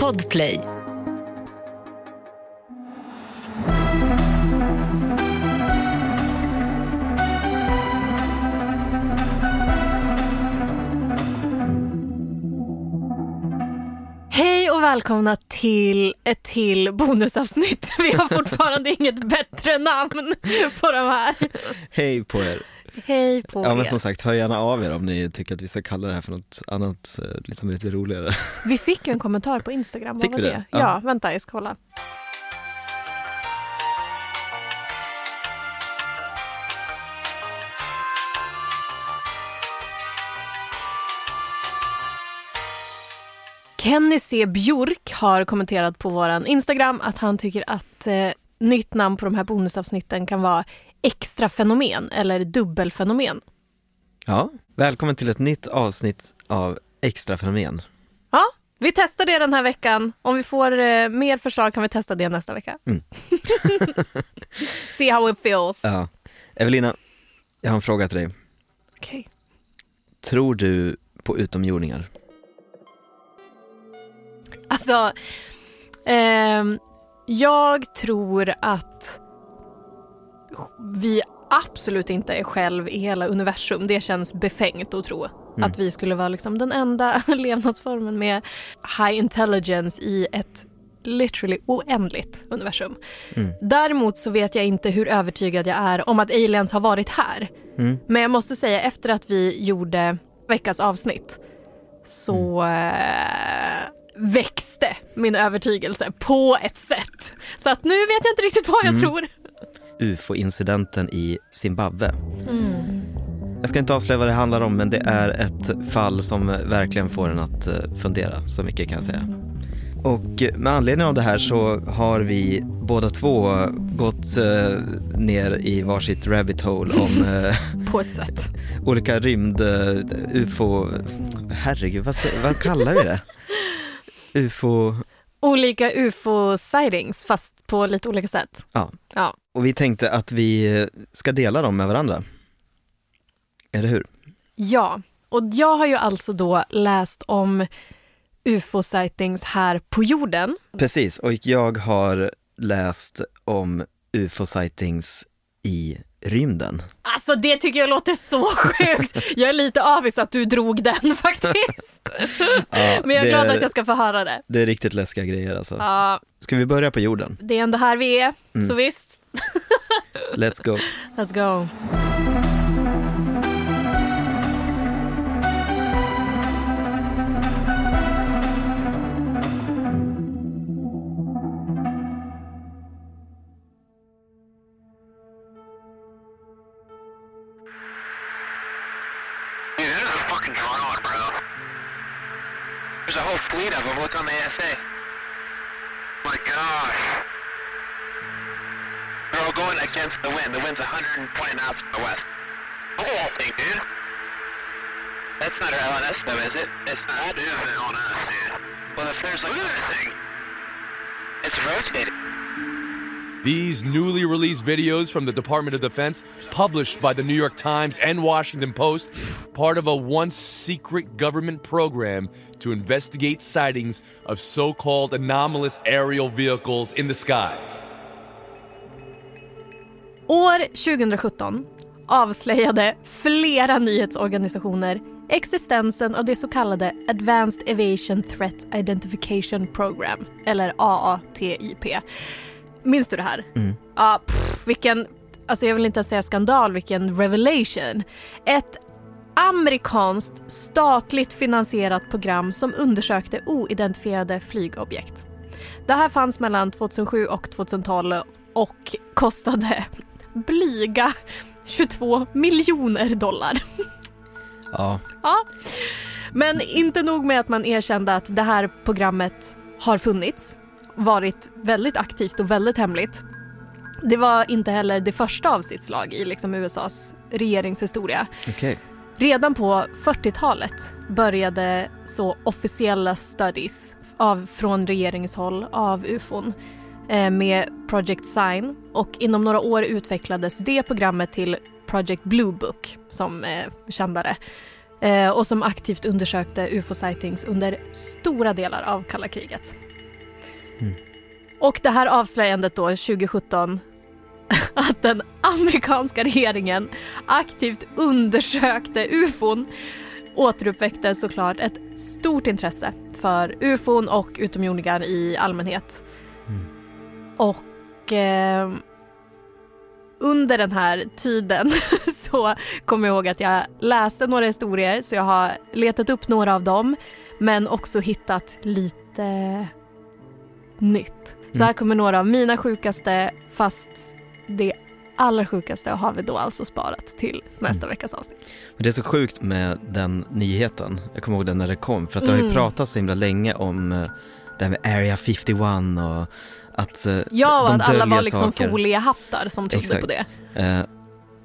Podplay. Hej och välkomna till ett till bonusavsnitt. Vi har fortfarande inget bättre namn på de här. Hej på er! Hej på Ja men er. som sagt, hör gärna av er om ni tycker att vi ska kalla det här för något annat, eh, liksom lite roligare. Vi fick ju en kommentar på Instagram. Fick vi det? det? Ja. Ja. vänta jag ska kolla. Kenny C Björk har kommenterat på våran Instagram att han tycker att eh, nytt namn på de här bonusavsnitten kan vara extra fenomen eller dubbelfenomen. Ja, välkommen till ett nytt avsnitt av Extra Fenomen. Ja, vi testar det den här veckan. Om vi får eh, mer förslag kan vi testa det nästa vecka. Mm. See how it feels. Ja. Evelina, jag har en fråga till dig. Okej. Tror du på utomjordingar? Alltså, ehm, jag tror att vi absolut inte är själv i hela universum. Det känns befängt att tro Mm. att vi skulle vara liksom den enda levnadsformen med high intelligence i ett literally oändligt universum. Mm. Däremot så vet jag inte hur övertygad jag är om att aliens har varit här. Mm. Men jag måste säga efter att vi gjorde veckans avsnitt så eh, växte min övertygelse på ett sätt. Så att nu vet jag inte riktigt vad jag Mm. tror. UFO-incidenten i Zimbabwe. Jag ska inte avslöja vad det handlar om, men det är ett fall som verkligen får en att eh, fundera, så mycket kan jag säga. Och med anledning av det här så har vi båda två gått eh, ner i varsitt rabbit hole om eh, På ett sätt. olika rymd, eh, ufo, herregud vad, vad kallar vi det? Ufo, Olika ufo-sightings fast på lite olika sätt. Ja. ja. Och vi tänkte att vi eh, ska dela dem med varandra. Eller hur? Ja, och jag har ju alltså då läst om ufo-sightings här på jorden. Precis, och jag har läst om ufo-sightings i rymden. Alltså det tycker jag låter så sjukt. Jag är lite avis att du drog den faktiskt. Ja, Men jag är glad är- att jag ska få höra det. Det är riktigt läskiga grejer alltså. Ja, Ska vi börja på jorden? det är ändå här vi är, Mm. så visst. Let's go. Let's go. Dude, that is a fucking drone, bro. There's a whole fleet of them. Look on the ASA. Against the wind. The wind's 120 knots from the west. Look at that thing, dude. That's not our LNS, though, is it? It's not. That is an LNS, dude. Well, if there's like another thing, it's rotating. These newly released videos from the Department of Defense, published by the New York Times and Washington Post, part of a once secret government program to investigate sightings of so called anomalous aerial vehicles in the skies. År 2017 avslöjade flera nyhetsorganisationer existensen av det så kallade Advanced Aviation Threat Identification Program, eller AATIP. Minns du det här? Ja, pff, vilken, alltså jag vill inte säga skandal, vilken revelation. Ett amerikanskt statligt finansierat program som undersökte oidentifierade flygobjekt. Det här fanns mellan 2007 och 2012 och kostade blyga 22 miljoner dollar. Ja, Ja. Men inte nog med att man erkände att det här programmet har funnits, varit väldigt aktivt och väldigt hemligt. Det var inte heller det första av sitt slag i liksom USAs regeringshistoria. okej. Redan på 40-talet började så officiella studies av, från regeringshåll av ufon med Project Sign och inom några år utvecklades det programmet till Project Blue Book som eh, kändare. eh, och som aktivt undersökte ufo-sightings under stora delar av kalla kriget. Och det här avslöjandet då 2017 att den amerikanska regeringen aktivt undersökte ufon återuppväckte såklart ett stort intresse för ufon och utomjordingar i allmänhet. Och eh, under den här tiden så kommer jag ihåg att jag läste några historier så jag har letat upp några av dem men också hittat lite nytt. Så här kommer några av mina sjukaste fast det allra sjukaste har vi då alltså sparat till nästa veckas avsnitt. Men det är så sjukt med den nyheten. Jag kommer ihåg den när det kom. För att det har ju Mm. pratats så himla länge om eh, det här med Area 51 och att eh, Ja, och att alla var liksom saker. foliehattar som trodde Exakt. på det. Eh,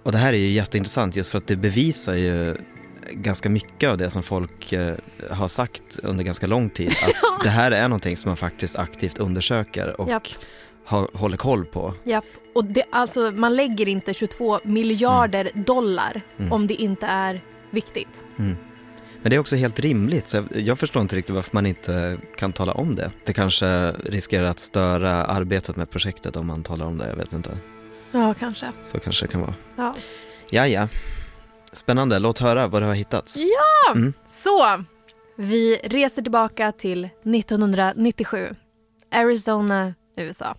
och det här är ju jätteintressant just för att det bevisar ju ganska mycket av det som folk eh, har sagt under ganska lång tid. Att det här är någonting som man faktiskt aktivt undersöker och Japp. har, håller koll på. Japp. Och det, alltså, man lägger inte 22 miljarder dollar Mm. om det inte är viktigt. Men det är också helt rimligt. Jag, jag förstår inte riktigt varför man inte kan tala om det. Det kanske riskerar att störa arbetet med projektet om man talar om det. Jag vet inte. Ja, kanske. Så kanske det kan vara. Ja. Ja, ja. Spännande. Låt höra vad du har hittat. Ja! Mm. Så, vi reser tillbaka till 1997. Arizona, USA.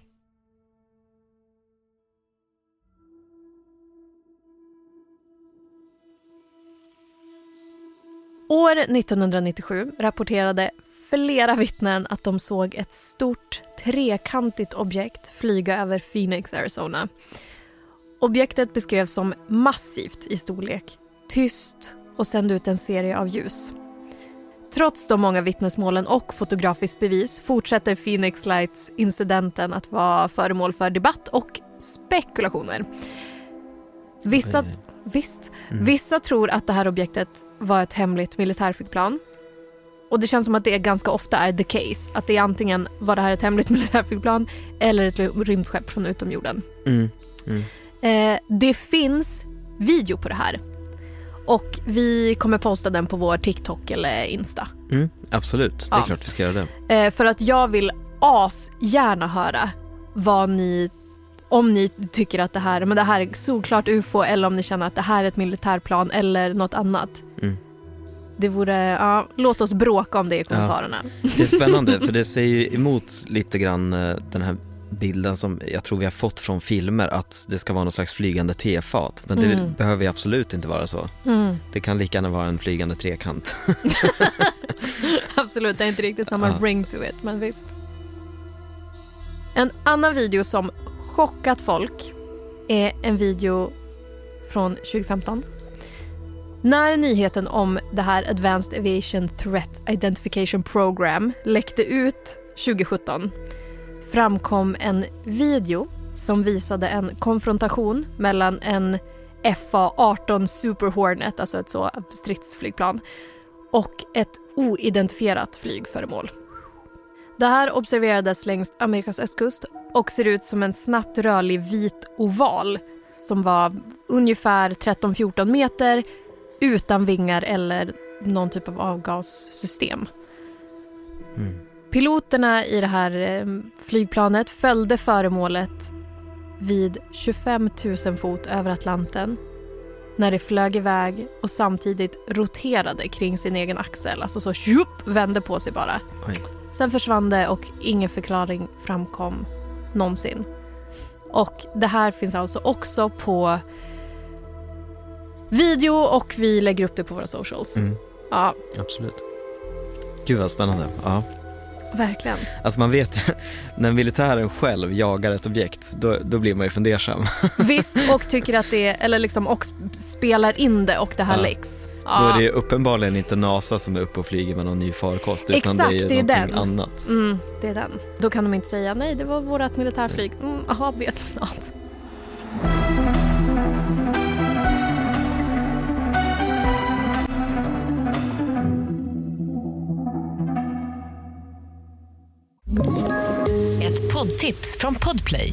År 1997 rapporterade flera vittnen att de såg ett stort trekantigt objekt flyga över Phoenix, Arizona. Objektet beskrevs som massivt i storlek, tyst och sände ut en serie av ljus. Trots de många vittnesmålen och fotografiskt bevis fortsätter Phoenix Lights-incidenten att vara föremål för debatt och spekulationer. Vissa, visst, Mm. vissa tror att det här objektet var ett hemligt militärflygplan. Och det känns som att det ganska ofta är the case. Att det är antingen var det här ett hemligt militärflygplan eller ett rymdskepp från utomjorden. Mm. Eh, det finns video på det här. Och vi kommer posta den på vår TikTok eller Insta. Mm. Absolut, det är Ja. klart vi ska göra det. Eh, för att jag vill asgärna höra vad ni, om ni tycker att det här, men det här är såklart ufo eller om ni känner att det här är ett militärplan eller något annat. Mm. Det vore, ja, låt oss bråka om det i kommentarerna. Det är spännande för det säger ju emot lite grann eh, den här bilden som jag tror vi har fått från filmer att det ska vara någon slags flygande tefat. Men det Mm. behöver ju absolut inte vara så. Mm. Det kan lika gärna vara en flygande trekant. Absolut, det är inte riktigt samma Ja. ring to it, men visst. En annan video som chockat folk är en video från 2015. När nyheten om det här Advanced Aviation Threat Identification Program läckte ut 2017 framkom en video som visade en konfrontation mellan en FA-18 Super Hornet, alltså ett så stridsflygplan, och ett oidentifierat flygföremål. Det här observerades längs Amerikas östkust och ser ut som en snabbt rörlig vit oval som var ungefär 13-14 meter utan vingar eller någon typ av avgassystem. Mm. Piloterna i det här eh, flygplanet följde föremålet vid 25 000 fot över Atlanten när det flög iväg och samtidigt roterade kring sin egen axel. Alltså så tjup, vände på sig bara. Oj. Sen försvann det och ingen förklaring framkom någonsin. Och det här finns alltså också på video och vi lägger upp det på våra socials. Mm. Ja, Absolut. Gud vad spännande. Ja. verkligen. Alltså man vet när militären själv jagar ett objekt, då, då blir man ju fundersam. Visst, och tycker att det eller liksom och sp- spelar in det och det här Ja. läcks. Då är det uppenbarligen inte NASA som är uppe och flyger med någon ny farkost, utan Exakt, det är det är någonting den. annat. Mm, det är den. Då kan de inte säga nej, det var vårt militärflyg. Mm, aha, obviously not. Ett poddtips från Podplay.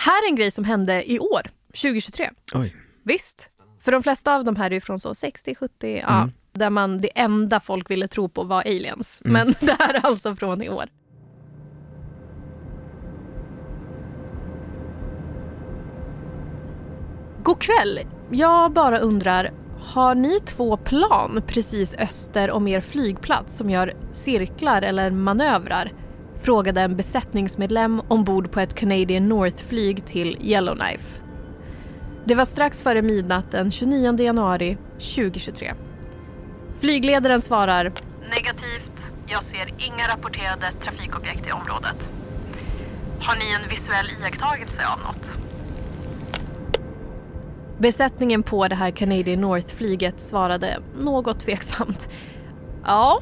Här är en grej som hände i år, 2023. Oj. Visst. För de flesta av de här är från så 60, 70, ja, där man det enda folk ville tro på var aliens. Men det här är alltså från i år. God kväll. Jag bara undrar, har ni två plan precis öster om er flygplats som gör cirklar eller manövrar? Frågade en besättningsmedlem ombord på ett Canadian North-flyg till Yellowknife. Det var strax före midnatt den 29 januari 2023. Flygledaren svarar Negativt. Jag ser inga rapporterade trafikobjekt i området. Har ni en visuell iakttagelse av något? Besättningen på det här Canadian North-flyget svarade något tveksamt. Ja,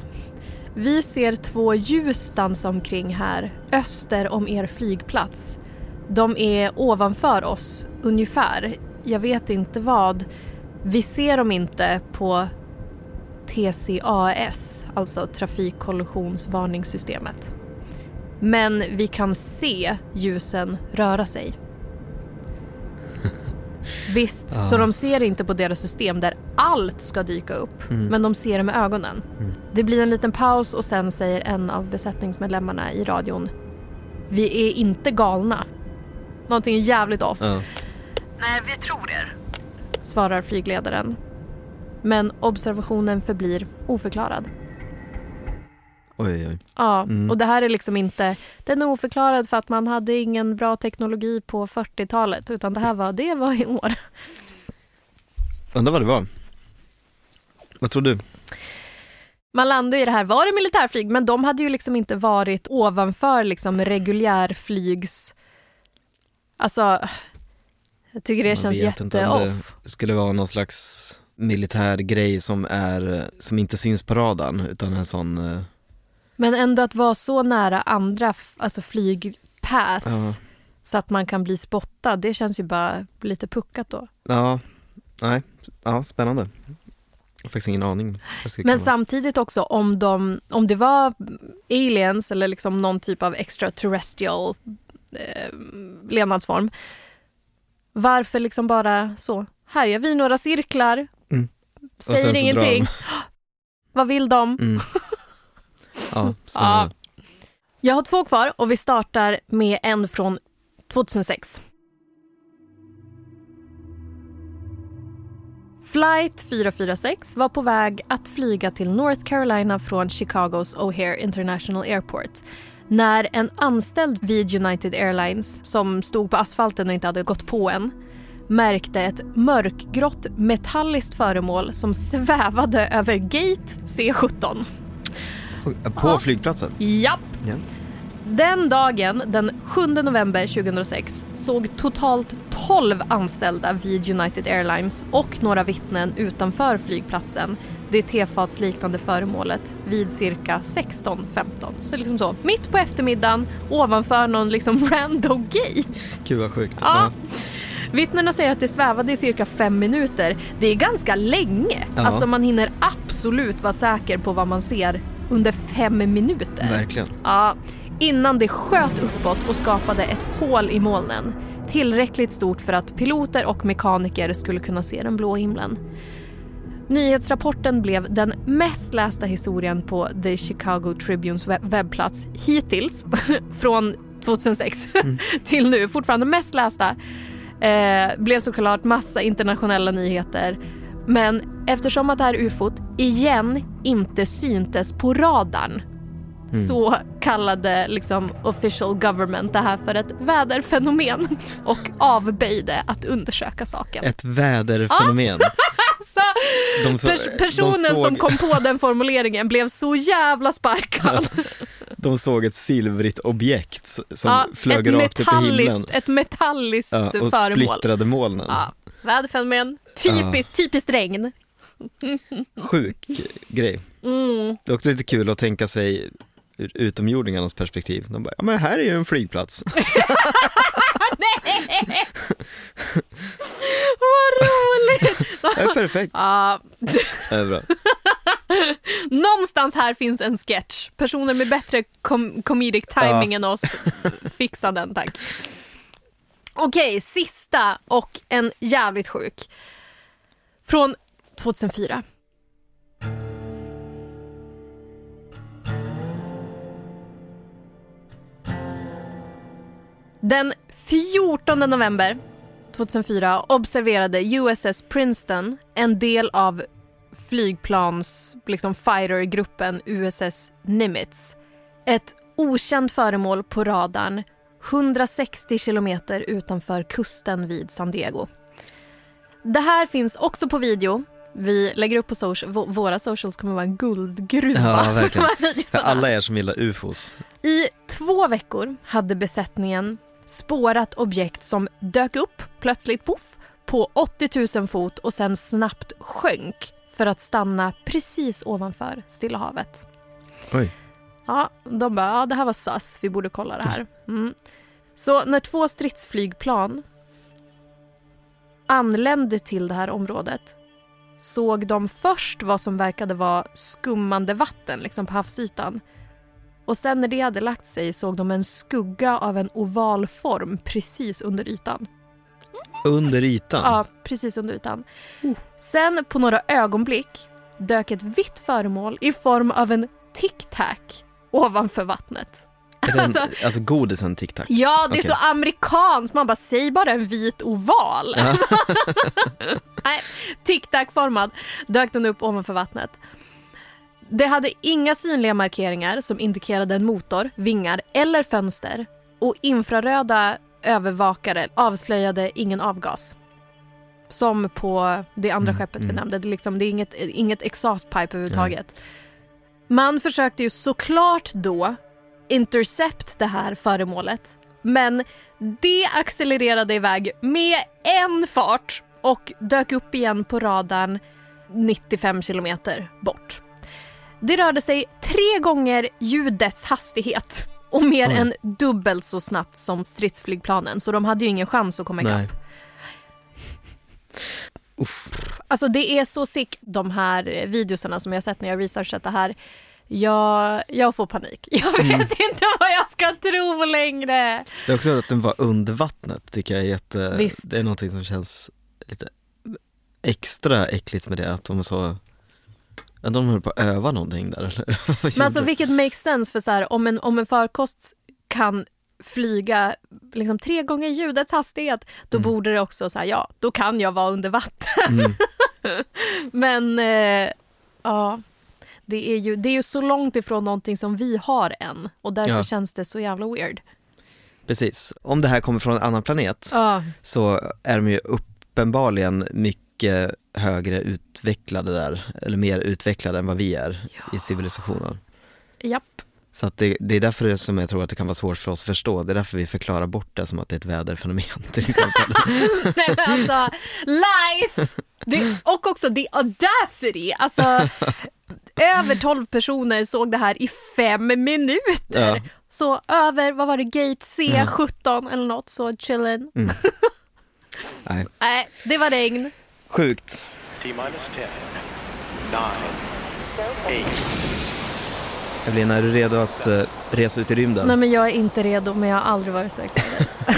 vi ser två ljus dansa omkring här, öster om er flygplats. De är ovanför oss, ungefär. Jag vet inte vad. Vi ser dem inte på TCAS, alltså trafikkollisionsvarningssystemet. Men vi kan se ljusen röra sig. Visst, så de ser inte på deras system där allt ska dyka upp, men de ser det med ögonen. Det blir en liten paus och sen säger en av besättningsmedlemmarna i radion Vi är inte galna. Någonting jävligt off. Ja. Nej, vi tror er, svarar flygledaren. Men observationen förblir oförklarad. Oj, oj. Ja, och det här är liksom inte... Den är oförklarad för att man hade ingen bra teknologi på 40-talet utan det här var, det var i år. Undrar vad det var. Vad tror du? Man landade i det här, var det militärflyg? Men de hade ju liksom inte varit ovanför liksom reguljärflygs... Alltså, jag tycker det Man känns jätte-off. det skulle vara någon slags militär grej som, är, som inte syns på radarn utan en sån, eh, Men ändå att vara så nära andra alltså flygpaths Ja. så att man kan bli spottad, det känns ju bara lite puckat då. ja, nej, ja, spännande. Jag har faktiskt ingen aning. Men samtidigt också om, de, om det var aliens eller liksom någon typ av extraterrestrial eh, levnadsform. Varför liksom bara så, här gör vi några cirklar, Mm. Säger ingenting. Vad vill de? Mm. Ja, spännande. Jag har två kvar och vi startar med en från 2006. Flight 446 var på väg att flyga till North Carolina från Chicagos O'Hare International Airport när en anställd vid United Airlines som stod på asfalten och inte hade gått på än märkte ett mörkgrått metalliskt föremål som svävade över gate C17. På Ja. flygplatsen? Japp! Ja. Den dagen, den 7 november 2006, såg totalt 12 anställda vid United Airlines och några vittnen utanför flygplatsen det tefatsliknande föremålet vid cirka 16.15. Så liksom så, mitt på eftermiddagen ovanför någon liksom random gate. Gud vad sjukt. Ja. Vittnena säger att det svävade i cirka fem minuter. Det är ganska länge. Ja. Alltså man hinner absolut vara säker på vad man ser under fem minuter. Verkligen. Ja, innan det sköt uppåt och skapade ett hål i molnen. Tillräckligt stort för att piloter och mekaniker skulle kunna se den blå himlen. Nyhetsrapporten blev den mest lästa historien på The Chicago Tribunes web- webbplats hittills från 2006 till nu. Fortfarande mest lästa. Eh, blev såklart massa internationella nyheter. Men eftersom att det här ufot igen inte syntes på radarn så kallade liksom official government det här för ett väderfenomen och avböjde att undersöka saken. Ett väderfenomen. Så De så- pers- personen de såg- som kom på den formuleringen blev så jävla sparkad. de såg ett silvrigt objekt som Ja, flög rakt upp i himlen. ett metalliskt Ja, och föremål. splittrade molnen. Ja, väderfenomen. Typiskt, typiskt regn. Sjuk grej. Mm. Det är också lite kul att tänka sig ur utomjordingarnas perspektiv. De bara, ja men här är ju en flygplats. Vad roligt! Det är perfekt. Ja, Det är bra. någonstans här finns en sketch. Personer med bättre com- comedic timing Ja. än oss, fixa den tack. Okej, sista och en jävligt sjuk. Från 2004. Den 14 november 2004 observerade USS Princeton en del av flygplans liksom fightergruppen USS Nimitz. Ett okänt föremål på radarn 160 kilometer utanför kusten vid San Diego. Det här finns också på video. Vi lägger upp på social, vå- våra socials kommer vara en guldgruva. Ja, för verkligen. videosarna. Alla er som gillar ufos. I två veckor hade besättningen spårat objekt som dök upp plötsligt poff på 80 000 fot och sen snabbt sjönk för att stanna precis ovanför Stilla havet. Oj. Ja, de bara, ja det här var sus, vi borde kolla det här. Mm. Så när två stridsflygplan anlände till det här området såg de först vad som verkade vara skummande vatten liksom på havsytan. Och sen när det hade lagt sig såg de en skugga av en oval form precis under ytan. Under ytan? Ja, precis under ytan. Sen på några ögonblick dök ett vitt föremål i form av en tic-tac ovanför vattnet. Är det en, alltså- alltså godisen Tic Tac? Ja, det är Okej. så amerikanskt. Man bara, säg bara en vit oval. Alltså. Nej, tic-tac-formad dök den upp ovanför vattnet. Det hade inga synliga markeringar som indikerade en motor, vingar eller fönster och infraröda övervakare avslöjade ingen avgas. Som på det andra Mm, skeppet vi mm. nämnde. Det är, liksom, det är inget, inget exhaust pipe överhuvudtaget. Man försökte ju såklart då intercept det här föremålet. Men det accelererade iväg med en fart och dök upp igen på radarn 95 kilometer bort. Det rörde sig tre gånger ljudets hastighet och mer Oj. än dubbelt så snabbt som stridsflygplanen så de hade ju ingen chans att komma ikapp. Uff. Alltså det är så sick de här videosarna som jag sett när jag researchat det här. Jag, jag får panik. Jag vet Mm. inte vad jag ska tro längre. Det är också att den var under vattnet tycker jag är jätte, Visst. det är någonting som känns lite extra äckligt med det, att de är så, att de håller på att öva någonting där eller? Men alltså vilket makes sense för så här, om en, om en farkost kan flyga liksom tre gånger ljudets hastighet då borde det också så här, ja, då kan jag vara under vatten. Mm. Men eh, ja, det är, ju, det är ju så långt ifrån någonting som vi har än och därför Ja. känns det så jävla weird. Precis, om det här kommer från en annan planet Ja, så är de ju uppenbarligen mycket högre utvecklade där, eller mer utvecklade än vad vi är i civilisationen. japp. Så att det, det är därför det som jag tror att det kan vara svårt för oss att förstå, det är därför vi förklarar bort det som att det är ett väderfenomen till exempel. Nej men alltså, lies! Det, och också the audacity. Alltså, över 12 personer såg det här i fem minuter. Ja. Så över, vad var det, gate C17 eller något, så chillen. Nej, Nej, det var regn. sjukt. T-minus 10, 9, 8, Evelina, är du redo att eh, resa ut i rymden? Nej men jag är inte redo, men jag har aldrig varit så excited.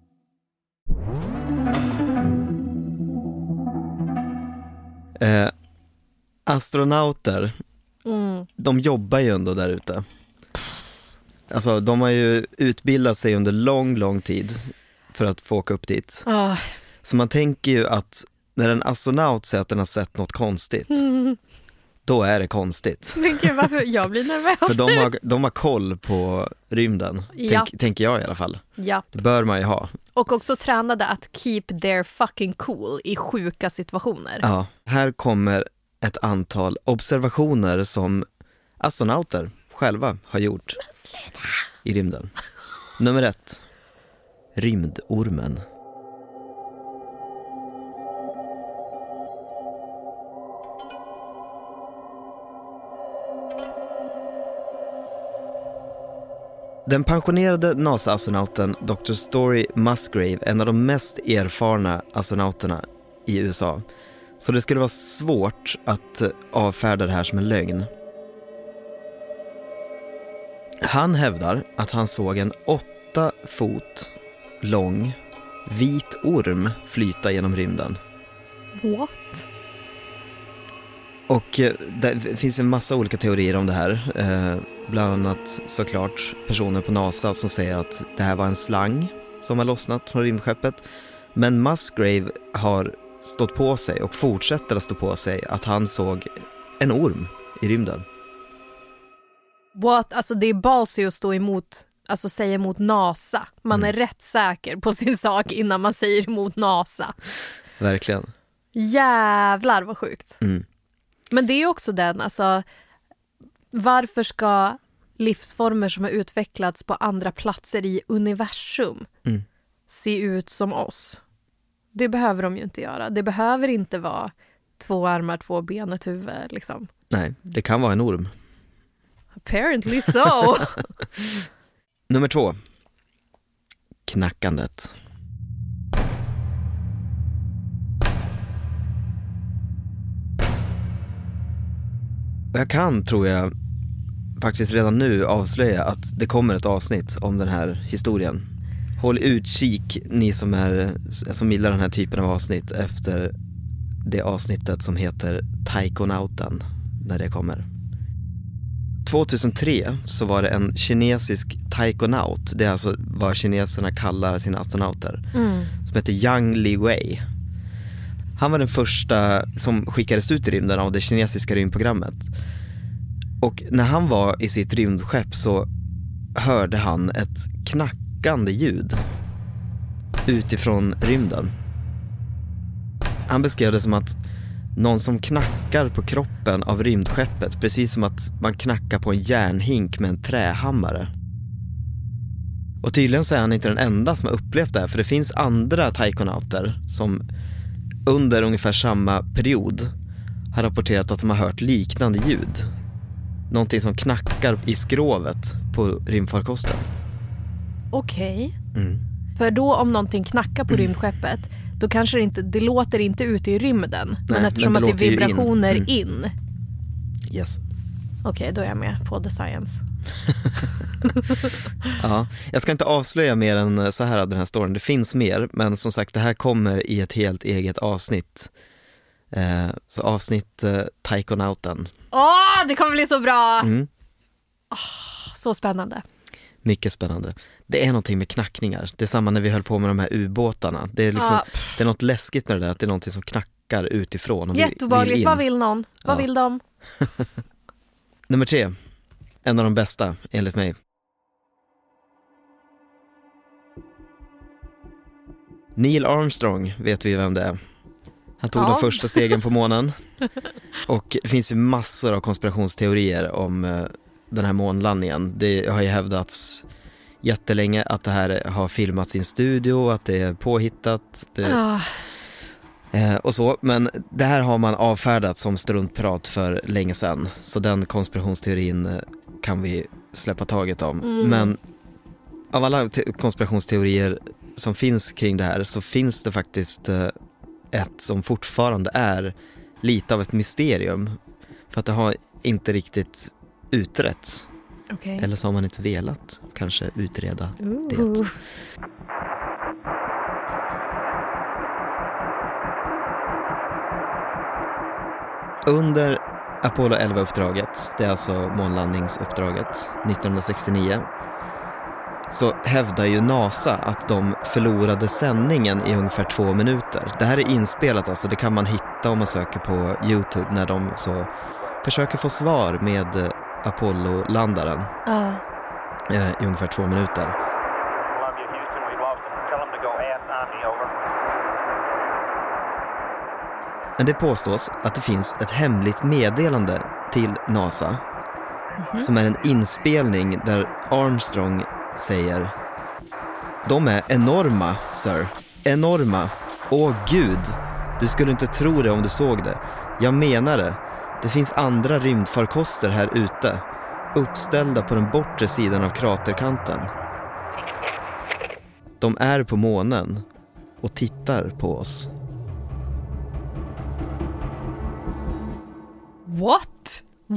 Eh, astronauter, Mm. de jobbar ju ändå där ute. Alltså de har ju utbildat sig under lång, lång tid för att få åka upp dit. Ah. Så man tänker ju att när en astronaut säger att den har sett något konstigt, Mm. då är det konstigt. Men gud, varför? Jag blir nervös. För de har, de har koll på rymden, Ja. tänk, tänker jag i alla fall. Ja. Det bör man ju ha. Och också tränade att keep their fucking cool i sjuka situationer. Ja, här kommer ett antal observationer som astronauter själva har gjort i rymden. Nummer ett, rymdormen. Den pensionerade NASA-astronauten Dr. Story Musgrave, en av de mest erfarna astronauterna i USA. Så det skulle vara svårt att eh, avfärda det här som en lögn. Han hävdar att han såg en åtta fot lång vit orm flyta genom rymden. What? Och eh, det finns en massa olika teorier om det här. Bland annat såklart personer på NASA som säger att det här var en slang som har lossnat från rymdskeppet. Men Musgrave har stått på sig och fortsätter att stå på sig att han såg en orm i rymden. What? Alltså det är ballsy att stå emot, alltså säga emot NASA. Man är rätt säker på sin sak innan man säger emot NASA. Verkligen. Jävlar vad sjukt. Mm. Men det är också den, alltså varför ska livsformer som har utvecklats på andra platser i universum Mm. se ut som oss? Det behöver de ju inte göra. Det behöver inte vara två armar, två ben, ett huvud. Liksom. Nej, det kan vara en orm. Apparently so. Nummer två. Knackandet. Jag kan, tror jag, faktiskt redan nu avslöja att det kommer ett avsnitt om den här historien. Håll utkik, ni som, är, som gillar den här typen av avsnitt, efter det avsnittet som heter Taikonauten, när det kommer. 2003 så var det en kinesisk taikonaut, det är alltså vad kineserna kallar sina astronauter, Mm. som heter Yang Liwei. Han var den första som skickades ut i rymden av det kinesiska rymdprogrammet. Och när han var i sitt rymdskepp så hörde han ett knackande ljud utifrån rymden. Han beskrev det som att någon som knackar på kroppen av rymdskeppet, precis som att man knackar på en järnhink med en trähammare. Och tydligen så är han inte den enda som har upplevt det här, för det finns andra taikonauter som under ungefär samma period har rapporterat att de har hört liknande ljud. Någonting som knackar i skrovet på rymdfarkosten. Okej. Mm. För då om någonting knackar på rymdskeppet då kanske det inte, det låter inte ute i rymden. men Nej, eftersom men det att det är ju in. vibrationer Mm. in. Yes. Okej, då är jag med på the science. Ja, jag ska inte avslöja mer än så här av den här storyn. Det finns mer, men som sagt det här kommer i ett helt eget avsnitt. Eh, så avsnitt eh, Taikonauten. Åh, det kommer bli så bra! Mm. Så spännande. Mycket spännande. Det är någonting med knackningar. Det är samma när vi höll på med de här ubåtarna. Det är, liksom, Ja. det är något läskigt med det där, att det är någonting som knackar utifrån. och vill- Jätteobehagligt. in. Vad vill någon? Vad Ja. vill de? Nummer tre, en av de bästa enligt mig. Neil Armstrong vet vi vem det är. Han tog Ja. de första stegen på månen. Och det finns ju massor av konspirationsteorier om eh, den här månlandningen. Det har ju hävdats jättelänge att det här har filmats i en studio, att det är påhittat. Det, Ah, Eh, och så, men det här har man avfärdat som struntprat för länge sedan. Så den konspirationsteorin eh, kan vi släppa taget om. Men av alla te- konspirationsteorier som finns kring det här så finns det faktiskt ett som fortfarande är lite av ett mysterium. För att det har inte riktigt utretts. Okej. Eller så har man inte velat kanske utreda det. Ooh. Under Apollo 11-uppdraget, det är alltså månlandningsuppdraget 1969, så hävdar ju NASA att de förlorade sändningen i ungefär två minuter. Det här är inspelat alltså, det kan man hitta om man söker på Youtube när de så försöker få svar med eh, Apollo-landaren eh, i ungefär två minuter. Men det påstås att det finns ett hemligt meddelande till NASA som är en inspelning där Armstrong säger De är enorma, sir. Enorma. Åh gud, du skulle inte tro det om du såg det. Jag menar det. Det finns andra rymdfarkoster här ute. Uppställda på den bortre sidan av kraterkanten. De är på månen och tittar på oss. What?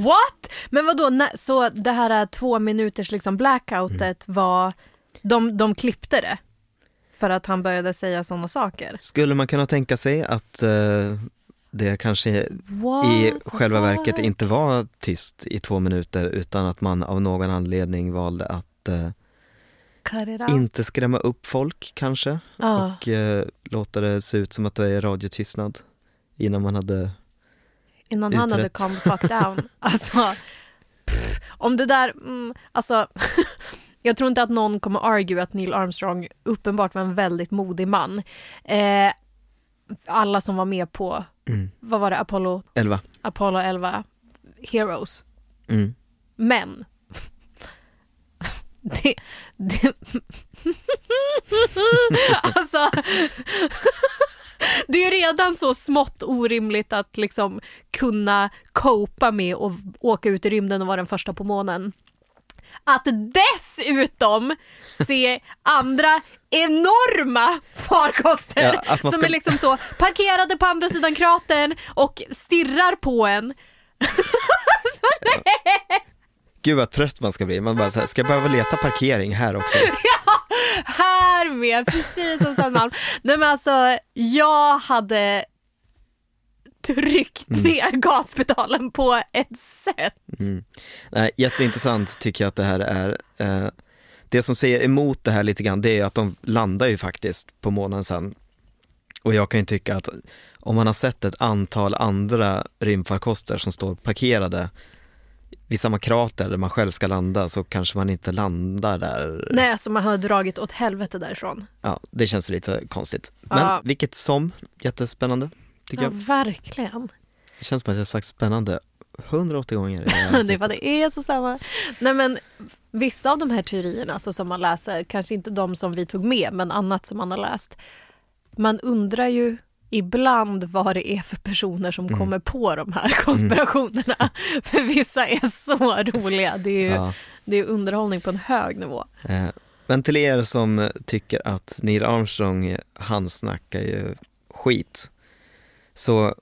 What? Men vadå, så det här eh, två minuters liksom blackoutet var, de, de klippte det? För att han började säga sådana saker? Skulle man kunna tänka sig att eh, det kanske What? i själva What? verket inte var tyst i två minuter utan att man av någon anledning valde att out. inte skrämma upp folk kanske Ja. och eh, låta det se ut som att det är radiotystnad innan man hade Innan han hade utrett. come fuck down. Alltså, pff, om det där, mm, alltså jag tror inte att någon kommer argue att Neil Armstrong uppenbart var en väldigt modig man. Eh, alla som var med på, Mm. vad var det, Apollo, 11. Apollo 11, Heroes. Mm. Men det, det alltså det är redan så smått orimligt att liksom kunna copa med och åka ut i rymden och vara den första på månen. Att dessutom se andra enorma farkoster Ja, att man som ska- är liksom så parkerade på andra sidan kratern och stirrar på en. Gud vad trött man ska bli. Man bara så här, ska jag behöva leta parkering här också? Här med, precis som Södermalm. Nej men alltså, jag hade tryckt ner gaspedalen på ett sätt. Nej, jätteintressant tycker jag att det här är. Eh, det som säger emot det här lite grann, det är att de landar ju faktiskt på månen sen. Och jag kan ju tycka att om man har sett ett antal andra rymdfarkoster som står parkerade vid samma krater där man själv ska landa så kanske man inte landar där. Nej, alltså man hade dragit åt helvete därifrån. Ja, det känns lite konstigt. Men Ja. vilket som, jättespännande tycker Ja, jag. verkligen. Det känns som att jag har sagt spännande 180 gånger. det Det är för det är så spännande. Nej men vissa av de här teorierna alltså, som man läser, kanske inte de som vi tog med, men annat som man har läst. Man undrar ju ibland vad det är för personer som Mm. kommer på de här konspirationerna. För vissa är så roliga. Det är ju Ja. det är underhållning på en hög nivå. Eh, Men till er som tycker att Neil Armstrong, han snackar ju skit, så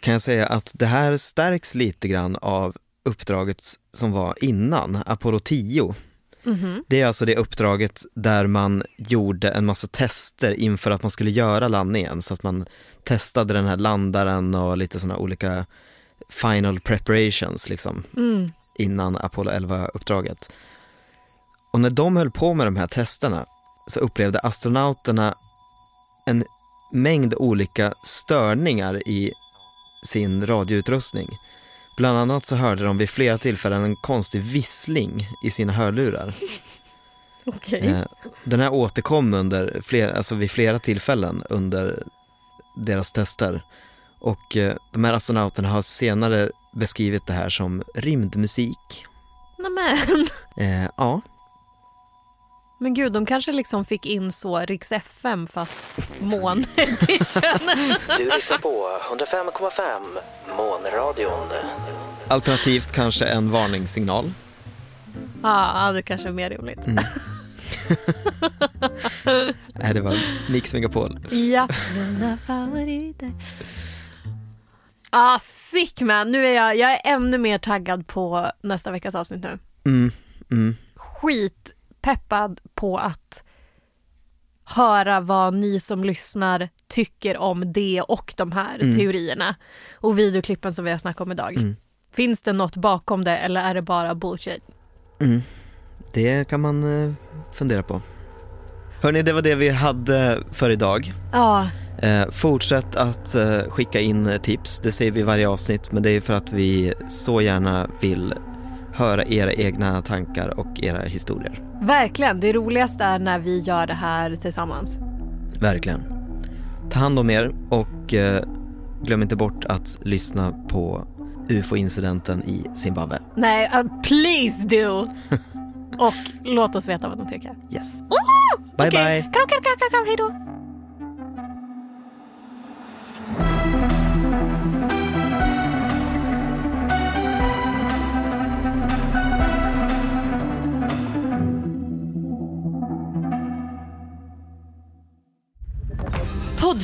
kan jag säga att det här stärks lite grann av uppdraget som var innan, Apollo 10. Det är alltså det uppdraget där man gjorde en massa tester inför att man skulle göra landningen, så att man testade den här landaren och lite sådana olika final preparations liksom Mm. innan Apollo 11-uppdraget. Och när de höll på med de här testerna så upplevde astronauterna en mängd olika störningar i sin radioutrustning. Bland annat så hörde de vid flera tillfällen en konstig vissling i sina hörlurar. Okej. Eh, Den här återkom under flera, alltså vid flera tillfällen under deras tester. Och eh, de här astronauterna har senare beskrivit det här som rymdmusik. Nämen. Eh, ja, Men gud, de kanske liksom fick in så Rix FM fast mån edition. Du lyssnar på 105,5 Månradion. alternativt kanske en varningssignal. Ja, det kanske är mer rimligt. Mm. Nej, det var Mix Megapol. Ja, mina favoriter. Ah, sick man. Nu är jag, jag är ännu mer taggad på nästa veckas avsnitt nu. Mm, mm. Skitpeppad på att höra vad ni som lyssnar tycker om det och de här Mm. teorierna och videoklippen som vi har snackat om idag. Mm. Finns det något bakom det eller är det bara bullshit? Mm. Det kan man eh, fundera på. Hörni, det var det vi hade för idag. Ja, Eh, fortsätt att eh, skicka in tips, det säger vi i varje avsnitt, men det är för att vi så gärna vill höra era egna tankar och era historier. verkligen. Det roligaste är när vi gör det här tillsammans. Verkligen. Ta hand om er och eh, glöm inte bort att lyssna på UFO-incidenten i Zimbabwe. Nej, uh, please do! och låt oss veta vad de tycker. Yes. Bye Okej, bye! Kram, kram, kram, kram, hej då!